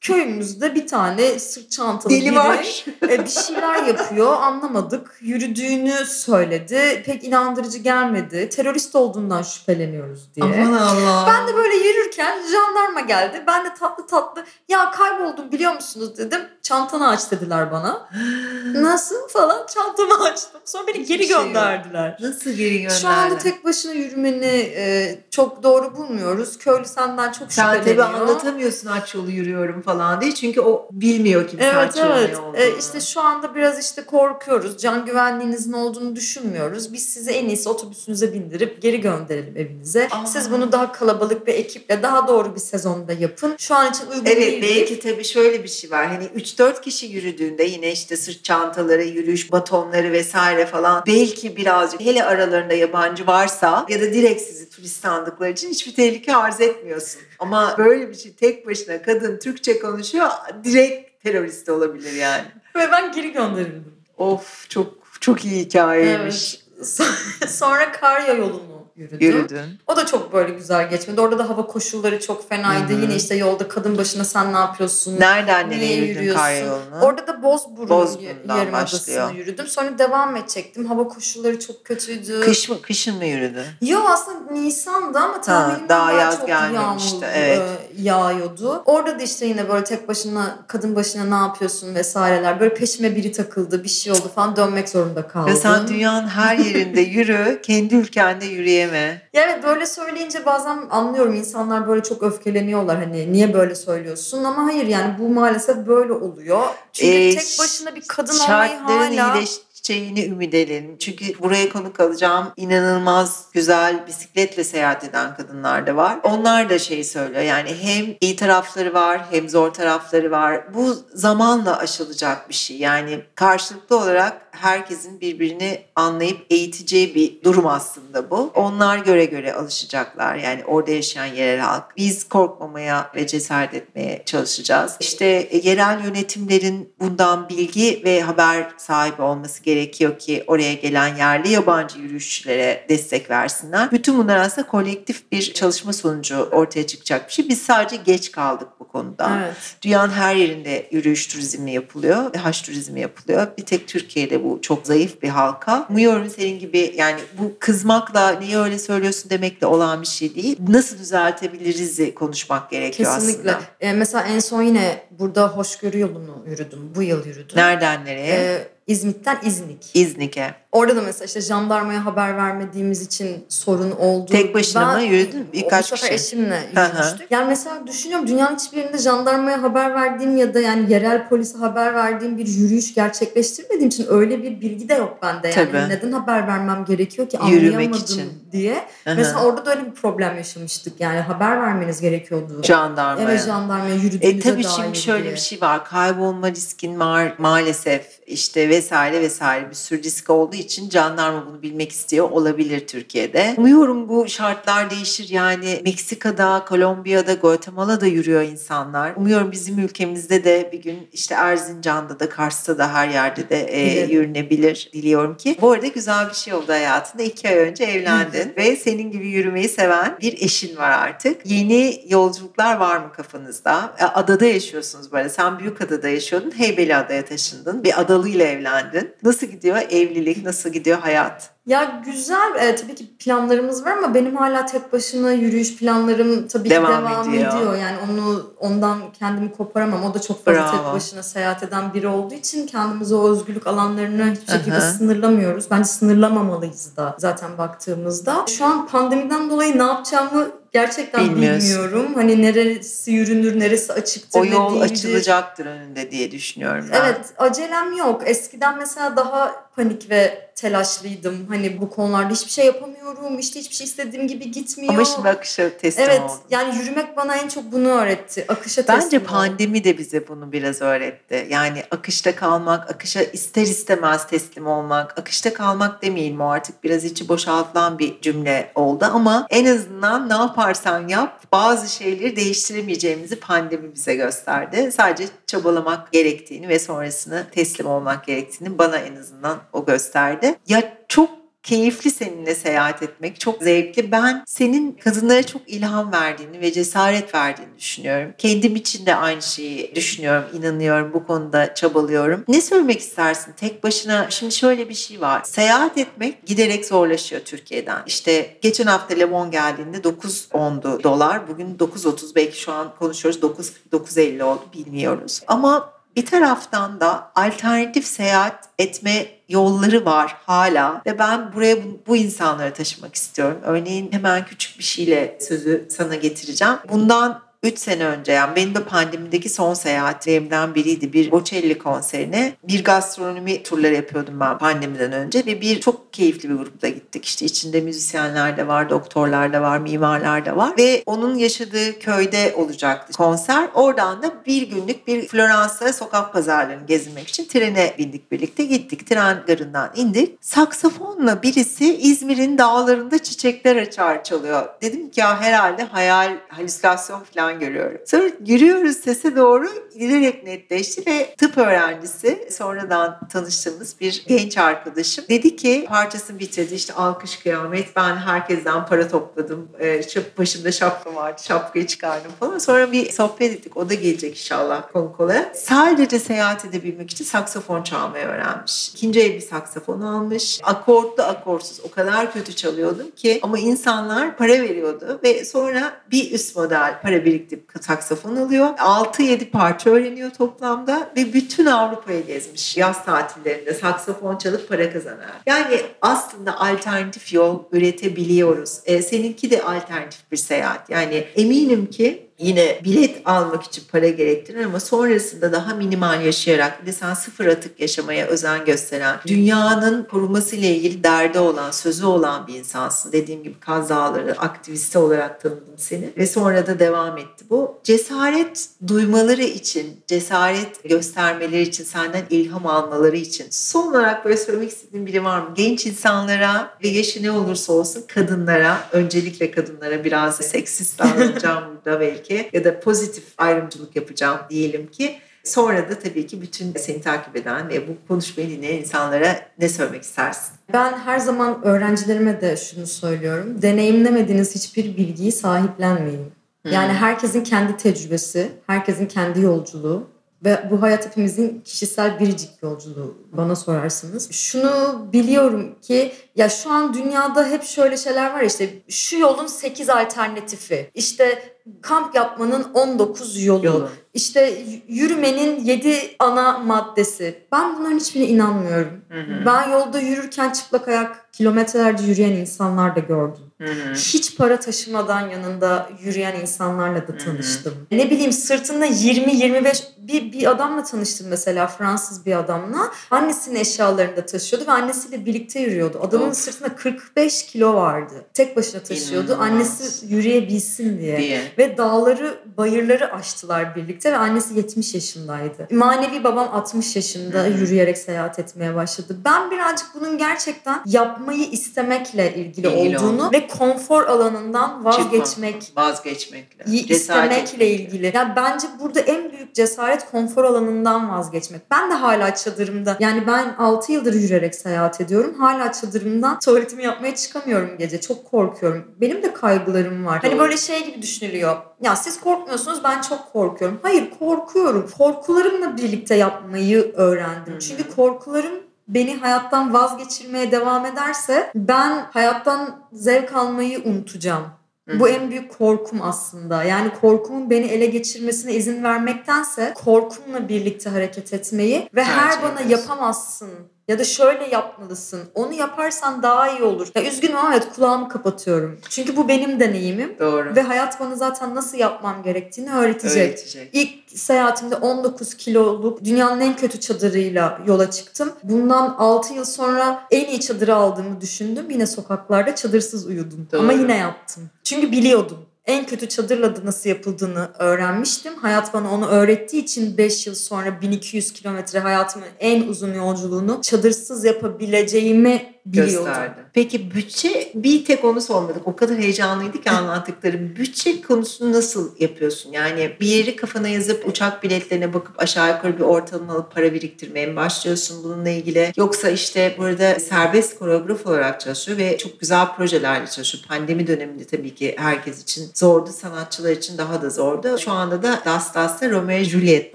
Köyümüzde bir tane sırt çantalı Deli biri var. e, bir şeyler yapıyor anlamadık. Yürüdüğünü söyledi. Pek inandırıcı gelmedi. Terörist olduğundan şüpheleniyoruz diye. Aman Allah. Ben de böyle yürürken jandarma geldi. Ben de tatlı tatlı ya kayboldum biliyor musunuz dedim. Çantanı aç dediler bana. Nasıl falan çantamı açtım. Sonra beni Hiçbir geri şey yok. gönderdiler. Nasıl geri gönderdi? Şu anda tek başına yürümeni e, çok doğru bulmuyoruz. Köylü senden çok Sen şüpheleniyor. tabii anlatamıyorsun aç yolu yürüyorum falan diye. Çünkü o bilmiyor kimse Evet evet. ne olduğunu. E, işte şu anda biraz işte korkuyoruz. Can güvenliğinizin olduğunu düşünmüyoruz. Biz sizi en iyisi otobüsünüze bindirip geri gönderelim evinize. Aa. Siz bunu daha kalabalık bir ekiple daha doğru bir sezonda yapın. Şu an için uygun Evet değil. belki tabii şöyle bir şey var. Hani 3-4 kişi yürüdüğünde yine işte sırt çantaları, yürüyüş batonları vesaire falan belki birazcık hele aralarında yabancı varsa ya da direkt sizi turist sandıkları için hiçbir tehlike arz etmiyorsun. Ama böyle bir şey tek başına kadın Türkçe konuşuyor direkt terörist olabilir yani. Ve ben geri gönderildim. Of çok çok iyi hikayeymiş. Evet. Sonra Karya yolunu yürüdüm. Yürüdün. O da çok böyle güzel geçmedi. Orada da hava koşulları çok fenaydı. Hı hı. Yine işte yolda kadın başına sen ne yapıyorsun? Nereden nereye yürüdün yürüyorsun? karayolunu? Orada da Bozburun Bozburun'dan Yarımadası'na yürüdüm. Sonra devam edecektim. Hava koşulları çok kötüydü. Kış mı, kışın mı yürüdün? Yo aslında Nisan'da ama tahminimden daha daha, yaz çok gelmemişti, yağmur evet. e, yağıyordu. Orada da işte yine böyle tek başına kadın başına ne yapıyorsun vesaireler. Böyle peşime biri takıldı bir şey oldu falan dönmek zorunda kaldım. Ya sen dünyanın her yerinde yürü, kendi ülkende yürüyeme. Ya evet böyle söyleyince bazen anlıyorum insanlar böyle çok öfkeleniyorlar hani niye böyle söylüyorsun ama hayır yani bu maalesef böyle oluyor. Çünkü Ee, tek başına bir kadın olmayı hala iyileşeceğini ümit edelim. Çünkü buraya konuk alacağım inanılmaz güzel bisikletle seyahat eden kadınlar da var. Onlar da şey söylüyor yani hem iyi tarafları var hem zor tarafları var. Bu zamanla aşılacak bir şey. Yani karşılıklı olarak herkesin birbirini anlayıp eğiteceği bir durum aslında bu. Onlar göre göre alışacaklar. Yani orada yaşayan yerel halk. Biz korkmamaya ve cesaret etmeye çalışacağız. İşte e, yerel yönetimlerin bundan bilgi ve haber sahibi olması gerekiyor ki oraya gelen yerli yabancı yürüyüşçülere destek versinler. Bütün bunlar aslında kolektif bir çalışma sonucu ortaya çıkacak bir şey. Biz sadece geç kaldık bu konuda. Evet. Dünyanın her yerinde yürüyüş turizmi yapılıyor ve haç turizmi yapılıyor. Bir tek Türkiye'de bu çok zayıf bir halka. Umuyorum senin gibi yani bu kızmakla niye öyle söylüyorsun demekle olan bir şey değil. Nasıl düzeltebiliriz konuşmak gerekiyor Kesinlikle. aslında. Ee, mesela en son yine burada hoşgörü yolunu yürüdüm. Bu yıl yürüdüm. Nereden nereye? Ee, İzmit'ten İznik. İznik'e. Orada da mesela işte jandarmaya haber vermediğimiz için sorun oldu. Tek başına mı yürüdün? Birkaç Bu kişi. eşimle Hı hı. yürümüştük. Yani mesela düşünüyorum dünyanın hiçbir yerinde jandarmaya haber verdiğim ya da yani yerel polise haber verdiğim bir yürüyüş gerçekleştirmediğim için öyle bir bilgi de yok bende. Yani Tabii. neden haber vermem gerekiyor ki anlayamadım için. diye. Hı hı. Mesela orada da öyle bir problem yaşamıştık. Yani haber vermeniz gerekiyordu. Jandarmaya. Evet jandarmaya yürüdüğünüze E tabii dair şimdi şöyle diye. bir şey var. Kaybolma riskin var maalesef. işte vesaire vesaire bir sürü risk olduğu için jandarma bunu bilmek istiyor olabilir Türkiye'de. Umuyorum bu şartlar değişir. Yani Meksika'da, Kolombiya'da, Guatemala'da yürüyor insanlar. Umuyorum bizim ülkemizde de bir gün işte Erzincan'da da, Kars'ta da her yerde de e, yürünebilir diliyorum ki. Bu arada güzel bir şey oldu hayatında. İki ay önce evlendin ve senin gibi yürümeyi seven bir eşin var artık. Yeni yolculuklar var mı kafanızda? E, Adada yaşıyorsunuz böyle. Sen Büyükada'da yaşıyordun. Heybeliada'ya taşındın. Bir adalıyla evlendin. Nasıl gidiyor evlilik? Nasıl gidiyor hayat? Ya güzel e, tabii ki planlarımız var ama benim hala tek başına yürüyüş planlarım tabii Devam ki devam ediyor. ediyor. Yani onu ondan kendimi koparamam. O da çok fazla Bravo. tek başına seyahat eden biri olduğu için kendimizi o özgürlük alanlarını hiçbir şekilde Aha. sınırlamıyoruz. Bence sınırlamamalıyız da zaten baktığımızda. Şu an pandemiden dolayı ne yapacağımı gerçekten bilmiyorum. Hani neresi yürünür, neresi açıktır, O ne yol değildir. açılacaktır önünde diye düşünüyorum ben. Evet acelem yok. Eskiden mesela daha panik ve telaşlıydım. Hani bu konularda hiçbir şey yapamıyorum. İşte hiçbir şey istediğim gibi gitmiyor. Ama şimdi akışa teslim Evet oldun. yani yürümek bana en çok bunu öğretti. Akışa Bence teslim ol. pandemi de bize bunu biraz öğretti. Yani akışta kalmak, akışa ister istemez teslim olmak, akışta kalmak demeyelim o artık biraz içi boşaltılan bir cümle oldu ama en azından ne yaparsan yap bazı şeyleri değiştiremeyeceğimizi pandemi bize gösterdi. Sadece çabalamak gerektiğini ve sonrasını teslim olmak gerektiğini bana en azından o gösterdi. Ya çok keyifli seninle seyahat etmek. Çok zevkli. Ben senin kadınlara çok ilham verdiğini ve cesaret verdiğini düşünüyorum. Kendim için de aynı şeyi düşünüyorum, inanıyorum. Bu konuda çabalıyorum. Ne söylemek istersin? Tek başına şimdi şöyle bir şey var. Seyahat etmek giderek zorlaşıyor Türkiye'den. İşte geçen hafta Le Bon geldiğinde 9.10'du dolar. Bugün 9.30 belki şu an konuşuyoruz 9 9.50 oldu bilmiyoruz. Ama bir taraftan da alternatif seyahat etme yolları var hala ve ben buraya bu, bu insanları taşımak istiyorum. Örneğin hemen küçük bir şeyle sözü sana getireceğim. Bundan 3 sene önce yani benim de pandemideki son seyahatlerimden biriydi. Bir Bocelli konserine bir gastronomi turları yapıyordum ben pandemiden önce ve bir çok keyifli bir grupta gittik. İşte içinde müzisyenler de var, doktorlar da var, mimarlar da var ve onun yaşadığı köyde olacaktı konser. Oradan da bir günlük bir Floransa sokak pazarlarını gezmek için trene bindik birlikte gittik. Tren garından indik. Saksafonla birisi İzmir'in dağlarında çiçekler açar çalıyor. Dedim ki ya herhalde hayal, halüsinasyon falan görüyorum. Sonra yürüyoruz sese doğru giderek netleşti ve tıp öğrencisi sonradan tanıştığımız bir genç arkadaşım dedi ki parçasını bitirdi işte alkış kıyamet. Ben herkesten para topladım. Şap- başımda şapka vardı şapkayı çıkardım falan. Sonra bir sohbet ettik. O da gelecek inşallah konuk olarak. Sadece seyahat edebilmek için saksafon çalmayı öğrenmiş. İkinci el bir saksafon almış. Akortlu akorsuz o kadar kötü çalıyordum ki. Ama insanlar para veriyordu ve sonra bir üst model para biriktirip saksafon alıyor 6-7 parça öğreniyor toplamda ve bütün Avrupa'yı gezmiş yaz tatillerinde saksafon çalıp para kazanan. Yani aslında alternatif yol üretebiliyoruz. Ee, seninki de alternatif bir seyahat. Yani eminim ki yine bilet almak için para gerektirir ama sonrasında daha minimal yaşayarak bir de sen sıfır atık yaşamaya özen gösteren, dünyanın koruması ile ilgili derdi olan, sözü olan bir insansın. Dediğim gibi Kaz Dağları aktivisti olarak tanıdım seni ve sonra da devam etti bu. Cesaret duymaları için, cesaret göstermeleri için, senden ilham almaları için son olarak böyle söylemek istediğin biri var mı? Genç insanlara ve yaşı ne olursa olsun kadınlara, öncelikle kadınlara biraz seksist davranacağım burada belki ya da pozitif ayrımcılık yapacağım diyelim ki Sonra da tabii ki bütün seni takip eden ve bu konuşmayı dinleyen insanlara ne söylemek istersin? Ben her zaman öğrencilerime de şunu söylüyorum. Deneyimlemediğiniz hiçbir bilgiyi sahiplenmeyin. Yani herkesin kendi tecrübesi, herkesin kendi yolculuğu ve bu hayat hepimizin kişisel biricik yolculuğu bana sorarsınız. Şunu biliyorum ki ya şu an dünyada hep şöyle şeyler var işte şu yolun 8 alternatifi. İşte kamp yapmanın 19 yolu. Yolu. İşte yürümenin 7 ana maddesi. Ben bunların hiçbirine inanmıyorum. Ben yolda yürürken çıplak ayak kilometrelerce yürüyen insanlar da gördüm. Hiç para taşımadan yanında yürüyen insanlarla da tanıştım. Ne bileyim sırtında 20-25 bir, bir adamla tanıştım mesela Fransız bir adamla. Annesinin eşyalarını da taşıyordu ve annesiyle birlikte yürüyordu. Adamın Of. sırtında 45 kilo vardı. Tek başına taşıyordu. İnanılmaz. Annesi yürüyebilsin diye. diye. Ve dağları, bayırları aştılar birlikte ve annesi 70 yaşındaydı. Manevi babam 60 yaşında Hı hı. yürüyerek seyahat etmeye başladı. Ben birazcık bunun gerçekten yapmayı istemekle ilgili, İlgili olduğunu olduğunu. ve konfor alanından vazgeçmek Çıkma, vazgeçmekle. istemekle ilgili. Ya bence burada en büyük cesaret konfor alanından vazgeçmek. Ben de hala çadırımda. Yani ben 6 yıldır yürüyerek seyahat ediyorum. Hala çadırımdan tuvaletimi yapmaya çıkamıyorum gece. Çok korkuyorum. Benim de kaygılarım var. Hani Doğru. böyle şey gibi düşünülüyor. Ya siz korkmuyorsunuz ben çok korkuyorum. Hayır korkuyorum. Korkularımla birlikte yapmayı öğrendim. Hı hı. Çünkü korkularım beni hayattan vazgeçirmeye devam ederse ben hayattan zevk almayı unutacağım. Hı Bu en büyük korkum aslında. Yani korkumun beni ele geçirmesine izin vermektense korkumla birlikte hareket etmeyi ve Tercih her bana ediyorsun. yapamazsın ya da şöyle yapmalısın. Onu yaparsan daha iyi olur. Ya üzgünüm ama evet kulağımı kapatıyorum. Çünkü bu benim deneyimim Doğru. ve hayat bana zaten nasıl yapmam gerektiğini öğretecek. Öğretecek. İlk seyahatimde 19 kiloluk dünyanın en kötü çadırıyla yola çıktım. Bundan 6 yıl sonra en iyi çadırı aldığımı düşündüm. Yine sokaklarda çadırsız uyudum. Doğru. Ama yine yaptım. Çünkü biliyordum. En kötü çadırla da nasıl yapıldığını öğrenmiştim. Hayat bana onu öğrettiği için 5 yıl sonra 1200 kilometre hayatımın en uzun yolculuğunu çadırsız yapabileceğimi biliyordum. gösterdi. Peki bütçe bir tek onu sormadık. O kadar heyecanlıydı ki anlattıkları. Bütçe konusunu nasıl yapıyorsun? Yani bir yeri kafana yazıp uçak biletlerine bakıp aşağı yukarı bir ortalama alıp para biriktirmeye mi başlıyorsun bununla ilgili? Yoksa işte burada serbest koreograf olarak çalışıyor ve çok güzel projelerle çalışıyor. Pandemi döneminde tabii ki herkes için zordu. Sanatçılar için daha da zordu. Şu anda da Das Das'ta Romeo and Juliet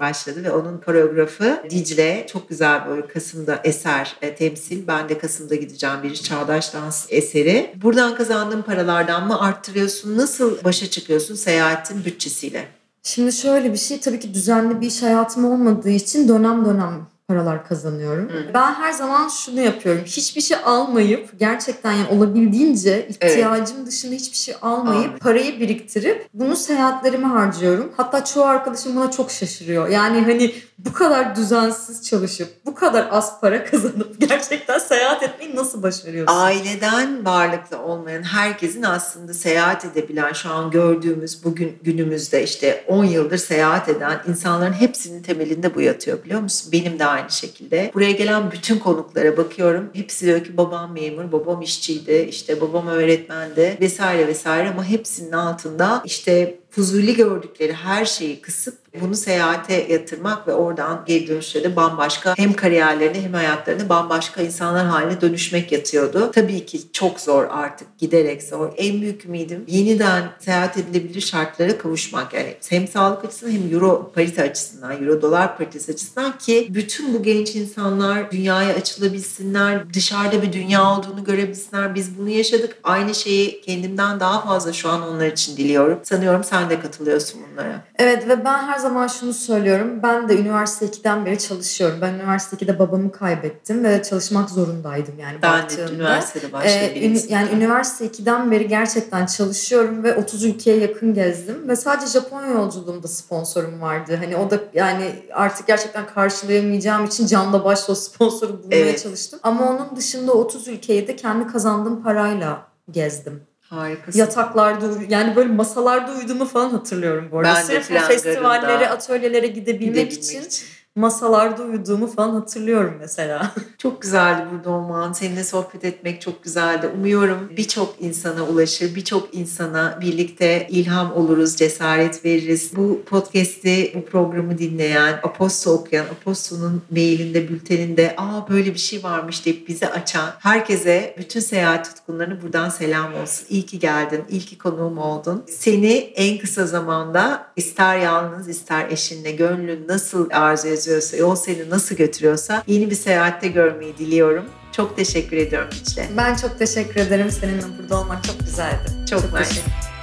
başladı ve onun koreografı Dicle çok güzel böyle Kasım'da eser e, temsil. Ben de Kasım'da gideceğim bir çağdaş dans eseri. Buradan kazandığın paralardan mı arttırıyorsun? Nasıl başa çıkıyorsun seyahatin bütçesiyle? Şimdi şöyle bir şey tabii ki düzenli bir iş hayatım olmadığı için dönem dönem paralar kazanıyorum. Hı. Ben her zaman şunu yapıyorum. Hiçbir şey almayıp gerçekten yani olabildiğince ihtiyacım dışında hiçbir şey almayıp Almayın. parayı biriktirip bunu seyahatlerime harcıyorum. Hatta çoğu arkadaşım buna çok şaşırıyor. Yani hani bu kadar düzensiz çalışıp bu kadar az para kazanıp gerçekten seyahat etmeyi nasıl başarıyorsun? Aileden varlıklı olmayan herkesin aslında seyahat edebilen şu an gördüğümüz bugün günümüzde işte 10 yıldır seyahat eden insanların hepsinin temelinde bu yatıyor biliyor musun? Benim de aynı şekilde. Buraya gelen bütün konuklara bakıyorum. Hepsi diyor ki babam memur, babam işçiydi, işte babam öğretmendi vesaire vesaire ama hepsinin altında işte fuzuli gördükleri her şeyi kısıp bunu seyahate yatırmak ve oradan geri dönüşte bambaşka hem kariyerlerini hem hayatlarını bambaşka insanlar haline dönüşmek yatıyordu. Tabii ki çok zor artık giderek zor. En büyük ümidim yeniden seyahat edilebilir şartlara kavuşmak. Yani hem sağlık açısından hem euro parite açısından, euro dolar paritesi açısından ki bütün bu genç insanlar dünyaya açılabilsinler, dışarıda bir dünya olduğunu görebilsinler. Biz bunu yaşadık. Aynı şeyi kendimden daha fazla şu an onlar için diliyorum. Sanıyorum sen de katılıyorsun bunlara. Evet ve ben her zaman şunu söylüyorum. Ben de üniversite 2'den beri çalışıyorum. Ben üniversite 2'de babamı kaybettim ve çalışmak zorundaydım yani Ben baktığımda. üniversitede Ee, başlayabiliriz. ün- yani üniversite 2'den beri gerçekten çalışıyorum ve 30 ülkeye yakın gezdim ve sadece Japonya yolculuğumda sponsorum vardı. Hani o da yani artık gerçekten karşılayamayacağım için canla başla sponsoru bulmaya Evet. çalıştım. Ama onun dışında 30 ülkeyi de kendi kazandığım parayla gezdim. Harikasın. Yataklarda yani böyle masalarda uyuduğumu falan hatırlıyorum bu arada. Ben Sırf bu festivallere, atölyelere gidebilmek, Gidebilmek için, için. Masalarda uyuduğumu falan hatırlıyorum mesela. Çok güzeldi burada olman. Seninle sohbet etmek çok güzeldi. Umuyorum birçok insana ulaşır. Birçok insana birlikte ilham oluruz, cesaret veririz. Bu podcast'i, bu programı dinleyen, Aposto okuyan, Aposto'nun mailinde, bülteninde aa böyle bir şey varmış deyip bizi açan herkese bütün seyahat tutkunlarına buradan selam olsun. İyi ki geldin. İyi ki konuğum oldun. Seni en kısa zamanda ister yalnız ister eşinle gönlün nasıl arzu ediyorsa, yol seni nasıl götürüyorsa yeni bir seyahatte görmeyi diliyorum. Çok teşekkür ediyorum Dicle. Ben çok teşekkür ederim. Seninle burada olmak çok güzeldi. Çok, Çok teşekkür